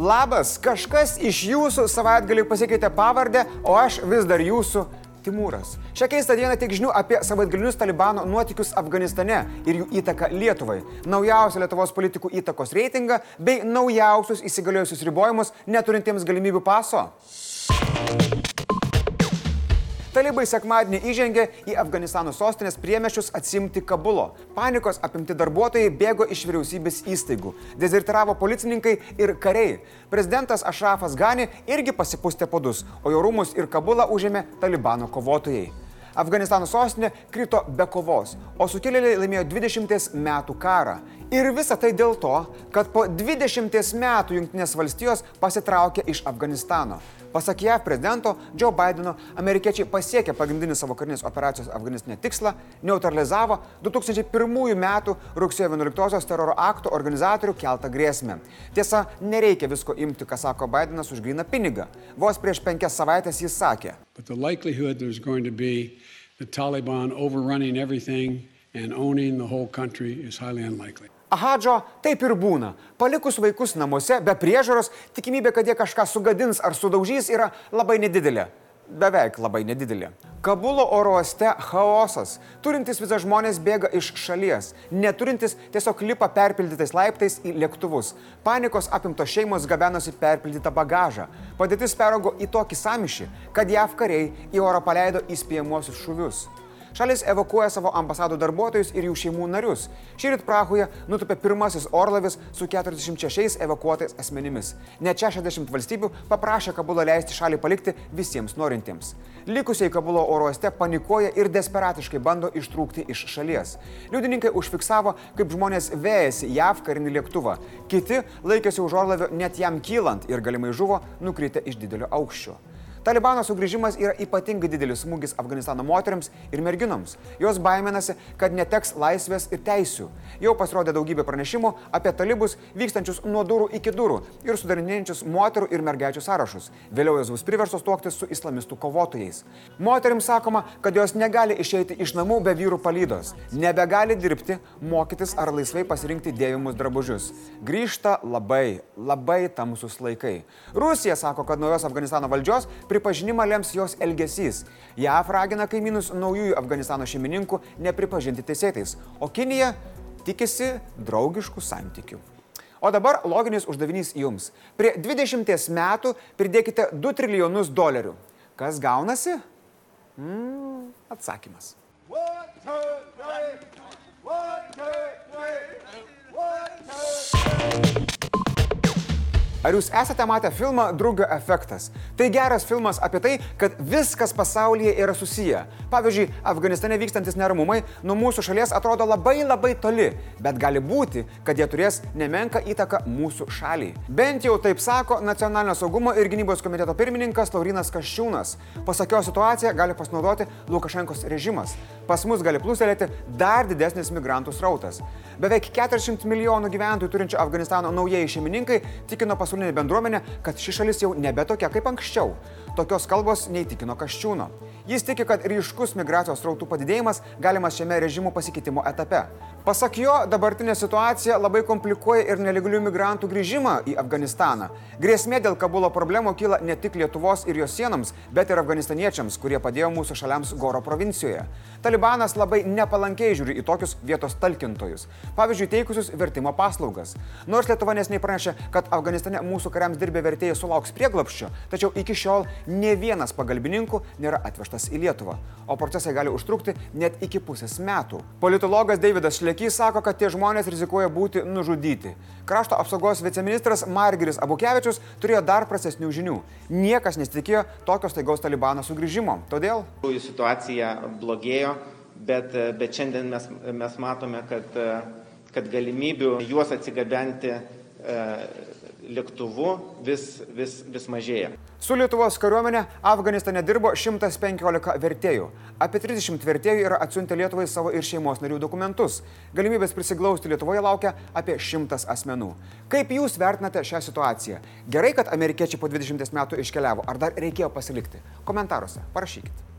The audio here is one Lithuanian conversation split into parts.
Labas, kažkas iš jūsų savaitgalį pasikeitė pavardę, o aš vis dar jūsų Timūras. Šią keistą dieną tiek žinių apie savaitgalinius Talibano nuotykius Afganistane ir jų įtaką Lietuvai, naujausią Lietuvos politikų įtakos reitingą bei naujausius įsigaliojusius ribojimus neturintiems galimybių paso. Talibai sekmadienį įžengė į Afganistano sostinės priemeščius atsimti Kabulo. Panikos apimti darbuotojai bėgo iš vyriausybės įstaigų. Dezertiravo policininkai ir kariai. Prezidentas Ašrafas Gani irgi pasipustė podus, o jo rūmus ir Kabulą užėmė Talibano kovotojai. Afganistano sostinė krito be kovos, o sukilėliai laimėjo 20 metų karą. Ir visa tai dėl to, kad po 20 metų Junktinės valstijos pasitraukė iš Afganistano. Pasak JAV prezidento Joe Bideno, amerikiečiai pasiekė pagrindinį savo karinės operacijos Afganistane tikslą, neutralizavo 2001 m. rugsėjo 11 teroro akto organizatorių keltą grėsmę. Tiesa, nereikia visko imti, ką sako Bidenas už gryną pinigą. Vos prieš penkias savaitės jis sakė. The Taliban overrunning everything and owning the whole country is highly unlikely. Ahadžo taip ir būna. Palikus vaikus namuose be priežaros, tikimybė, kad jie kažką sugadins ar sudaužys, yra labai nedidelė. Beveik labai nedidelė. Kabulo oro uoste chaosas. Turintis vizą žmonės bėga iš šalies. Neturintis tiesiog lipa perpildytais laiptais į lėktuvus. Panikos apimtos šeimos gabenosi perpildytą bagažą. Padėtis peraugo į tokį samišį, kad JAV kariai į orą paleido įspėjamuosius šuvius. Šalis evakuoja savo ambasadų darbuotojus ir jų šeimų narius. Šįryt Prahoje nutupė pirmasis orlaivis su 46 evakuotais asmenimis. Net 60 valstybių paprašė Kabulą leisti šalį palikti visiems norintiems. Likusiai Kabulo oro uoste panikuoja ir desperatiškai bando ištrūkti iš šalies. Liudininkai užfiksavo, kaip žmonės vėjasi JAV karinį lėktuvą. Kiti laikėsi už orlaivio net jam kylant ir galimai žuvo nukritę iš didelio aukščio. Talibano sugrįžimas yra ypatingai didelis smūgis Afganistano moteriams ir merginoms. Jos baiminasi, kad neteks laisvės ir teisių. Jau pasirodė daugybė pranešimų apie talibus vykstančius nuo durų iki durų ir sudarinėjančius moterų ir mergaičių sąrašus. Vėliau jos bus priverstos tuoktis su islamistų kovotojais. Moteriams sakoma, kad jos negali išeiti iš namų be vyrų palydos, nebegali dirbti, mokytis ar laisvai pasirinkti dėvimus drabužius. Grįžta labai, labai tamsus laikai. Rusija sako, kad naujos Afganistano valdžios pripažinimą lems jos elgesys. JAF ragina kaimynus naujųjų Afganistano šeimininkų nepripažinti teisėtais, o Kinija tikisi draugiškų santykių. O dabar loginis uždavinys jums. Prie 20 metų pridėkite 2 trilijonus dolerių. Kas gaunasi? Mm, atsakymas. One, two, three. One, Ar jūs esate matę filmą Drugio efektas? Tai geras filmas apie tai, kad viskas pasaulyje yra susiję. Pavyzdžiui, Afganistane vykstantis neramumai nuo mūsų šalies atrodo labai labai toli, bet gali būti, kad jie turės nemenką įtaką mūsų šaliai. Bent jau taip sako Nacionalinio saugumo ir gynybos komiteto pirmininkas Laurinas Kaščiūnas. Pasakio situaciją gali pasinaudoti Lukašenkos režimas. Pas mus gali pluselėti dar didesnis migrantų srautas. Beveik 400 milijonų gyventojų turinčio Afganistano naujieji šeimininkai tikino pasaulinė bendruomenė, kad ši šalis jau nebe tokia kaip anksčiau. Tokios kalbos neįtikino Kaščiūno. Jis tiki, kad ryškus migracijos rautų padidėjimas galimas šiame režimų pasikeitimo etape. Pasak jo, dabartinė situacija labai komplikuoja ir nelegalių migrantų grįžimą į Afganistaną. Grėsmė dėl Kabulo problemų kyla ne tik Lietuvos ir jos sienams, bet ir afganistaniečiams, kurie padėjo mūsų šaliams Goro provincijoje. Talibanas labai nepalankiai žiūri į tokius vietos talkintojus, pavyzdžiui, teikusius vertimo paslaugas. Nors Lietuva nesnei pranešė, kad Afganistane mūsų kariams dirbę vertėjai sulauks prieglapščio, tačiau iki šiol ne vienas pagalbininkų nėra atvežtas į Lietuvą, o procesai gali užtrukti net iki pusės metų. Politologas Davidas Šlekys sako, kad tie žmonės rizikuoja būti nužudyti. Krašto apsaugos viceministras Margeris Abukevičius turėjo dar prastesnių žinių. Niekas nesitikėjo tokios taigaus talibano sugrįžimo. Todėl... Situacija blogėjo, bet, bet šiandien mes, mes matome, kad, kad galimybių juos atsigabenti e, lėktuvu vis, vis, vis mažėja. Su Lietuvos kariuomenė Afganistane dirbo 115 vertėjų. Apie 30 vertėjų yra atsiuntę Lietuvai savo ir šeimos narių dokumentus. Galimybės prisiglausti Lietuvoje laukia apie 100 asmenų. Kaip Jūs vertinate šią situaciją? Gerai, kad amerikiečiai po 20 metų iškeliavo, ar dar reikėjo pasilikti? Komentaruose parašykite.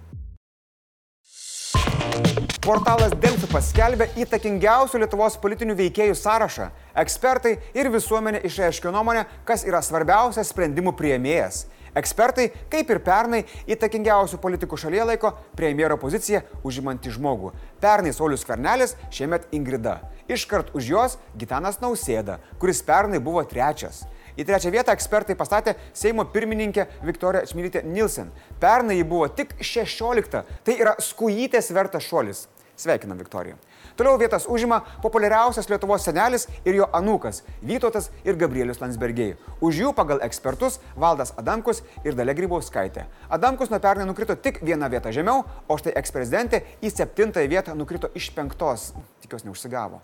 Portalas Delfi paskelbė įtakingiausių Lietuvos politinių veikėjų sąrašą. Ekspertai ir visuomenė išreiškė nuomonę, kas yra svarbiausias sprendimų prieimėjas. Ekspertai, kaip ir pernai, įtakingiausių politikų šalyje laiko premjero poziciją užimantį žmogų. Pernai Saulis Kvernelis, šiemet Ingrida. Iškart už jos Gitanas Nausėda, kuris pernai buvo trečias. Į trečią vietą ekspertai pastatė Seimo pirmininkę Viktoriją Čmilytę Nilsen. Pernai ji buvo tik 16. Tai yra skujytės vertas šuolis. Sveikinam Viktoriją. Toliau vietas užima populiariausias Lietuvos senelis ir jo anūkas - Vytautas ir Gabrielius Landsbergiai. Už jų pagal ekspertus Valdas Adamkus ir Dalė Grybauskaitė. Adamkus nuo pernai nukrito tik vieną vietą žemiau, o štai eksprezidentė į septintąją vietą nukrito iš penktos. Tikiuosi neužsigavo.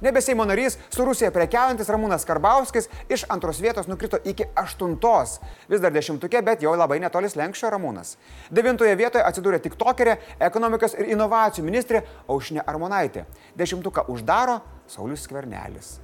Nebe Seimo narys, su Rusija prekiaujantis Ramūnas Karbauskis iš antros vietos nukrito iki aštuntos. Vis dar dešimtukė, bet jau labai netolis lenkščio Ramūnas. Devintoje vietoje atsidūrė tik tokerė, ekonomikos ir inovacijų ministrė Aušinė Armonaitė. Dešimtuką uždaro Saulis Skvernelis.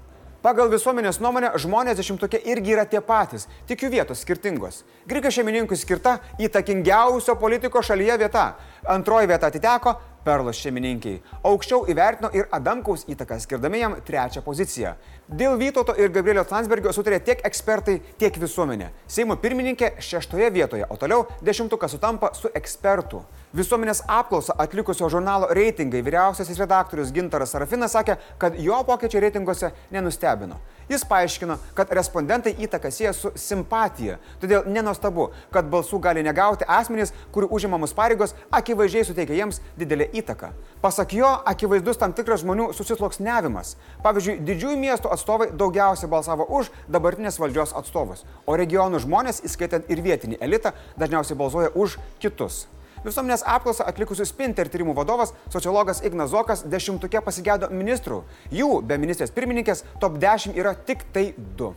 Pagal visuomenės nuomonę žmonės dešimtukė irgi yra tie patys, tik jų vietos skirtingos. Grigio šeimininkui skirta įtakingiausio politiko šalyje vieta. Antroji vieta atiteko Perlos šeimininkiai. Aukščiau įvertino ir Adamkaus įtaką, skirdami jam trečią poziciją. Dėl Vytauto ir Gabrielio Landsbergio sutarė tiek ekspertai, tiek visuomenė. Seimo pirmininkė šeštoje vietoje, o toliau dešimtukas sutampa su ekspertų. Visuomenės apklausą atlikusio žurnalo reitingai vyriausiasis redaktorius Gintaras Sarafinas sakė, kad jo pokyčiai reitinguose nenustebino. Jis paaiškino, kad respondentai įtaką sieja su simpatija, todėl nenostabu, kad balsų gali negauti asmenys, kurių užimamos pareigos akivaizdžiai suteikia jiems didelę įtaką. Pasak jo, akivaizdus tam tikras žmonių susisloksnevimas. Pavyzdžiui, didžiųjų miestų atstovai daugiausiai balsavo už dabartinės valdžios atstovus, o regionų žmonės, įskaitant ir vietinį elitą, dažniausiai balsuoja už kitus. Visuomenės apklausą atlikusių Spinter tyrimų vadovas, sociologas Ignas Zokas, dešimtukė pasigėdo ministrų. Jų be ministrės pirmininkės top 10 yra tik tai du.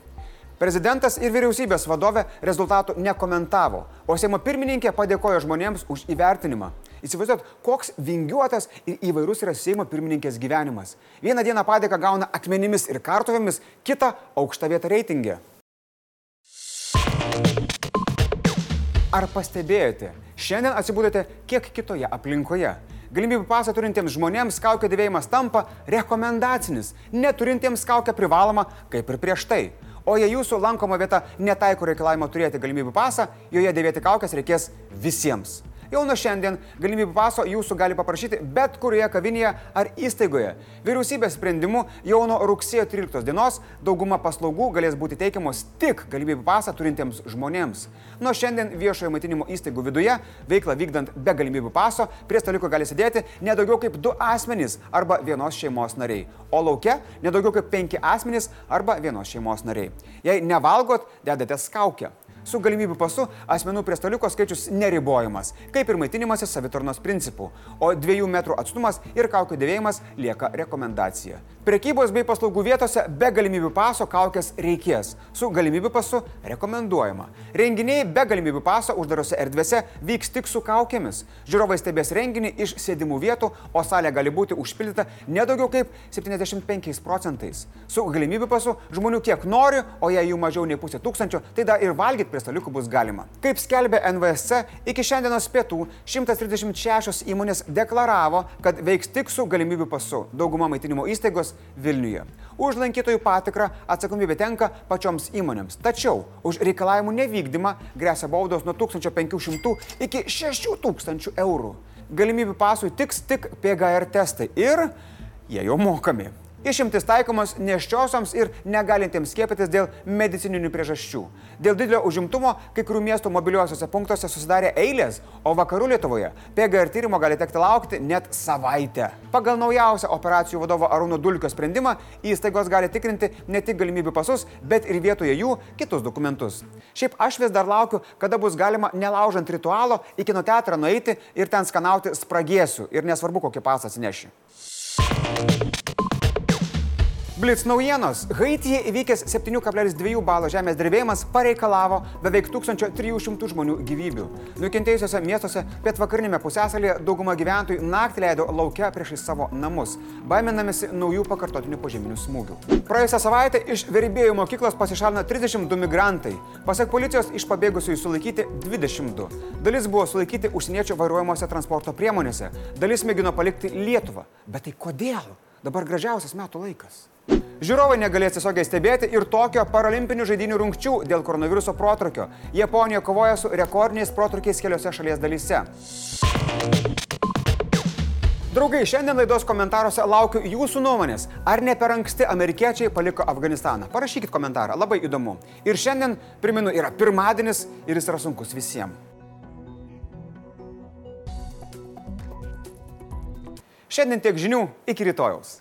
Prezidentas ir vyriausybės vadovė rezultatų nekomentavo, o Seimo pirmininkė padėkojo žmonėms už įvertinimą. Įsivaizduot, koks vingiuotas ir įvairus yra Seimo pirmininkės gyvenimas. Vieną dieną padėką gauna akmenimis ir kartuvėmis, kitą aukštą vietą reitingė. Ar pastebėjote, šiandien atsibūdote kiek kitoje aplinkoje? Galimybių pasą turintiems žmonėms kaukio dėvėjimas tampa rekomendacinis, neturintiems kaukę privaloma kaip ir prieš tai. O jei jūsų lankoma vieta netaiko reikalavimo turėti galimybių pasą, joje dėvėti kaukės reikės visiems. Jau nuo šiandien galimybių paso jūsų gali paprašyti bet kurioje kavinėje ar įstaigoje. Vyriausybės sprendimu jau nuo rugsėjo 13 dienos dauguma paslaugų galės būti teikiamos tik galimybių pasą turintiems žmonėms. Nuo šiandien viešojo maitinimo įstaigų viduje veiklą vykdant be galimybių paso prie staliko gali sėdėti nedaugiau kaip du asmenys arba vienos šeimos nariai, o laukia nedaugiau kaip penki asmenys arba vienos šeimos nariai. Jei nevalgot, dedate skaukę. Su galimybių pasu asmenų prie staliuko skaičius neribojamas, kaip ir maitinimasis savitarnos principų, o dviejų metrų atstumas ir kaukių dėvėjimas lieka rekomendacija. Prekybos bei paslaugų vietose be galimybių paso kaukės reikės, su galimybių pasu rekomenduojama. Renginiai be galimybių paso uždarose erdvėse vyks tik su kaukėmis. Žiūrovai stebės renginį iš sėdimų vietų, o salė gali būti užpildyta nedaugiau kaip 75 procentais. Su galimybių pasu žmonių kiek nori, o jei jų mažiau nei pusė tūkstančio, tai dar ir valgyti prie staliukų bus galima. Kaip skelbė NVSC, iki šiandienos pietų 136 įmonės deklaravo, kad veiks tik su galimybių pasu. Dauguma maitinimo įstaigos Vilniuje. Už lankytojų patikrą atsakomybė tenka pačioms įmonėms. Tačiau už reikalavimų nevykdymą grėsia baudos nuo 1500 iki 6000 eurų. Galimybių pasui tiks tik PGR testai ir jie jau mokami. Išimtis taikomos neščiosioms ir negalintiems skiepytis dėl medicininių priežasčių. Dėl didelio užimtumo kai kurių miestų mobiliuosiuose punktuose susidarė eilės, o vakarų Lietuvoje PGR tyrimo gali tekti laukti net savaitę. Pagal naujausią operacijų vadovo Arūno Dulkio sprendimą įstaigos gali tikrinti ne tik galimybių pasus, bet ir vietoje jų kitus dokumentus. Šiaip aš vis dar laukiu, kada bus galima nelaužant ritualo į kino teatrą nueiti ir ten skanauti spragėsių ir nesvarbu, kokį pasą atsineši. Blitz naujienos. Haityje įvykęs 7,2 balo žemės drebėjimas pareikalavo beveik 1300 žmonių gyvybių. Nukentėjusiose miestuose pietvakarinėme pusėsalyje dauguma gyventojų naktį leido laukia priešai savo namus, baiminamėsi naujų pakartotinių požeminių smūgių. Praėjusią savaitę iš Veribėjų mokyklos pasišalino 32 migrantai. Pasak policijos iš pabėgusiųjų sulaikyti 22. Dalis buvo sulaikyti užsieniečių vairuojamuose transporto priemonėse, dalis mėgino palikti Lietuvą. Bet tai kodėl? Dabar gražiausias metų laikas. Žiūrovai negalės tiesiogiai stebėti ir tokio paralimpinių žaidinių rungčių dėl koronaviruso protrukio. Japonija kovoja su rekordiniais protrukiais keliose šalies dalyse. Draugai, šiandien laidos komentaruose laukiu jūsų nuomonės. Ar ne per anksti amerikiečiai paliko Afganistaną? Parašykit komentarą, labai įdomu. Ir šiandien, priminu, yra pirmadienis ir jis yra sunkus visiems. Šiandien tiek žinių, iki rytojaus.